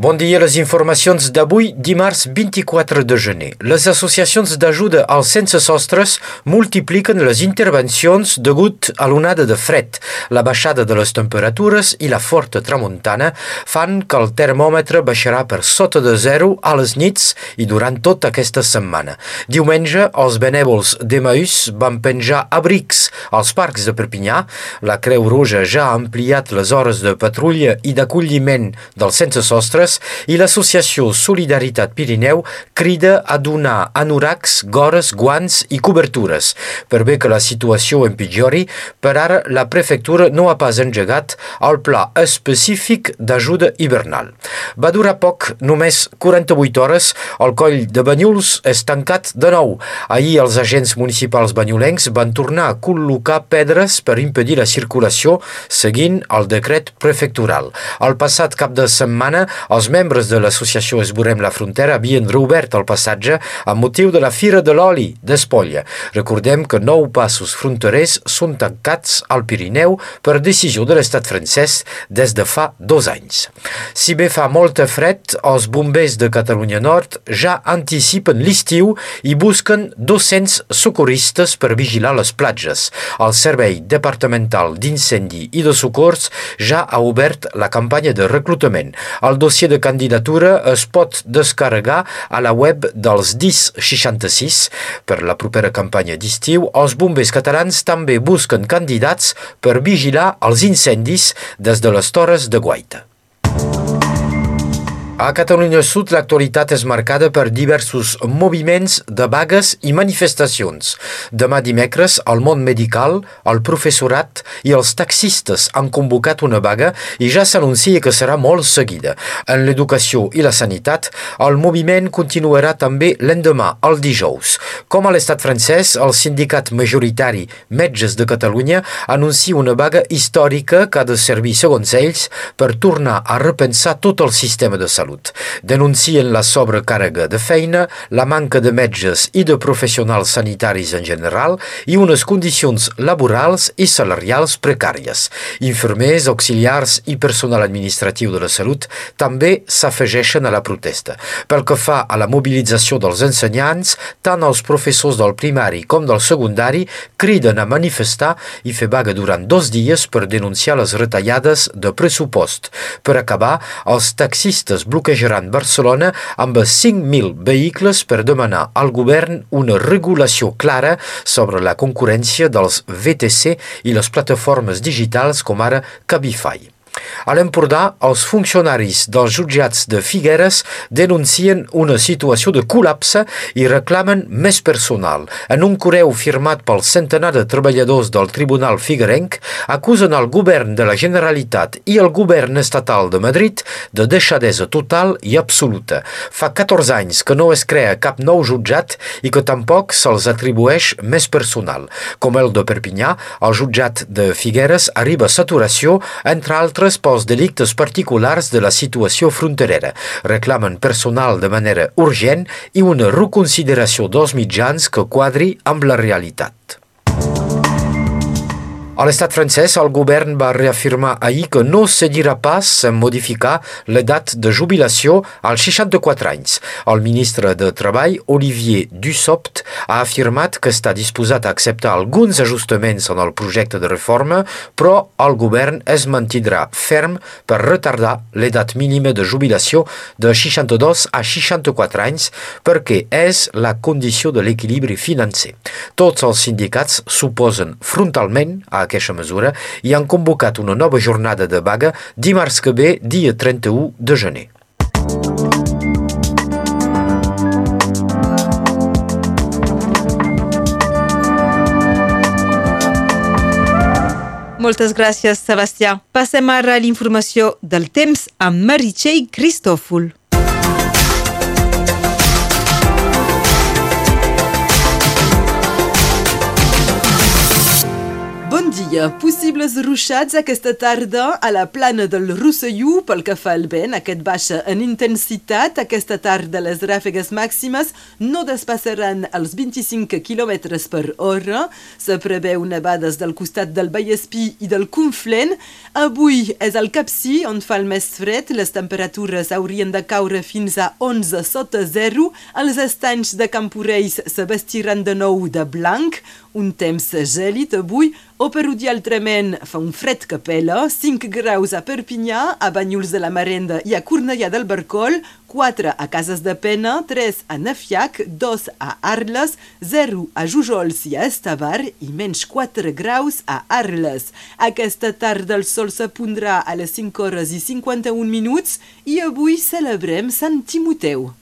Bon dia, les informacions d'avui, dimarts 24 de gener. Les associacions d'ajuda als sense sostres multipliquen les intervencions degut a l'onada de fred. La baixada de les temperatures i la forta tramuntana fan que el termòmetre baixarà per sota de zero a les nits i durant tota aquesta setmana. Diumenge, els benèvols d'Emaús van penjar abrics als parcs de Perpinyà. La Creu Roja ja ha ampliat les hores de patrulla i d'acolliment dels sense sostres Terres i l'associació Solidaritat Pirineu crida a donar anoracs, gores, guants i cobertures. Per bé que la situació empitjori, per ara la prefectura no ha pas engegat el pla específic d'ajuda hivernal. Va durar poc, només 48 hores, el coll de Banyuls és tancat de nou. Ahir els agents municipals banyolencs van tornar a col·locar pedres per impedir la circulació seguint el decret prefectural. El passat cap de setmana, els membres de l'associació Esborem la Frontera havien reobert el passatge amb motiu de la Fira de l'Oli d'Espolla. Recordem que nou passos fronterers són tancats al Pirineu per decisió de l'estat francès des de fa dos anys. Si bé fa molta fred, els bombers de Catalunya Nord ja anticipen l'estiu i busquen 200 socorristes per vigilar les platges. El Servei Departamental d'Incendi i de Socors ja ha obert la campanya de reclutament. El dossier de candidatura es pot descarregar a la web dels DIS 66. Per la propera campanya d'estiu, els bombers catalans també busquen candidats per vigilar els incendis des de les Torres de Guaita. A Catalunya Sud l'actualitat és marcada per diversos moviments de vagues i manifestacions. Demà dimecres el món medical, el professorat i els taxistes han convocat una vaga i ja s'anuncia que serà molt seguida. En l'educació i la sanitat, el moviment continuarà també l'endemà, el dijous. Com a l'estat francès, el sindicat majoritari Metges de Catalunya anuncia una vaga històrica que ha de servir, segons ells, per tornar a repensar tot el sistema de salut salut. Denuncien la sobrecàrrega de feina, la manca de metges i de professionals sanitaris en general i unes condicions laborals i salarials precàries. Infermers, auxiliars i personal administratiu de la salut també s'afegeixen a la protesta. Pel que fa a la mobilització dels ensenyants, tant els professors del primari com del secundari criden a manifestar i fer vaga durant dos dies per denunciar les retallades de pressupost. Per acabar, els taxistes bloquejats bloquejaran Barcelona amb 5.000 vehicles per demanar al govern una regulació clara sobre la concurrència dels VTC i les plataformes digitals com ara Cabify. A l'Empordà, els funcionaris dels jutjats de Figueres denuncien una situació de col·lapse i reclamen més personal. En un correu firmat pel centenar de treballadors del Tribunal Figuerenc, acusen el govern de la Generalitat i el govern estatal de Madrid de deixadesa total i absoluta. Fa 14 anys que no es crea cap nou jutjat i que tampoc se'ls atribueix més personal. Com el de Perpinyà, el jutjat de Figueres arriba a saturació, entre altres pels delictes particulars de la situació fronterera. Reclamen personal de manera urgent i una reconsideració dels mitjans que quadri amb la realitat. A l'estat francès, el govern va reafirmar ahir que no cedirà pas en modificar l'edat de jubilació als 64 anys. El ministre de Treball, Olivier Dussopt, ha afirmat que està disposat a acceptar alguns ajustaments en el projecte de reforma, però el govern es mantindrà ferm per retardar l'edat mínima de jubilació de 62 a 64 anys perquè és la condició de l'equilibri financer. Tots els sindicats s'oposen frontalment a aquesta mesura i han convocat una nova jornada de vaga dimarts que ve, dia 31 de gener. Moltes gràcies, Sebastià. Passem ara a l'informació del temps amb Meritxell Cristòfol. Dia. possibles ruixats aquesta tarda a la plana del Rosselló pel que fa al vent, aquest baixa en intensitat. Aquesta tarda les ràfegues màximes no despassaran els 25 km per hora. Se preveu nevades del costat del Vallespí i del Conflent. Avui és el Capcí on fa el més fred. Les temperatures haurien de caure fins a 11 sota zero. Els estanys de Camporells se vestiran de nou de blanc. Un temps gèlid avui, o per altrament fa un fred que pela, 5 graus a Perpinyà, a Banyuls de la Marenda i a Cornellà del Barcol, 4 a Cases de Pena, 3 a Nefiac, 2 a Arles, 0 a Jujols i a Estavar i menys 4 graus a Arles. Aquesta tarda el sol s'apondrà a les 5 hores i 51 minuts i avui celebrem Sant Timoteu.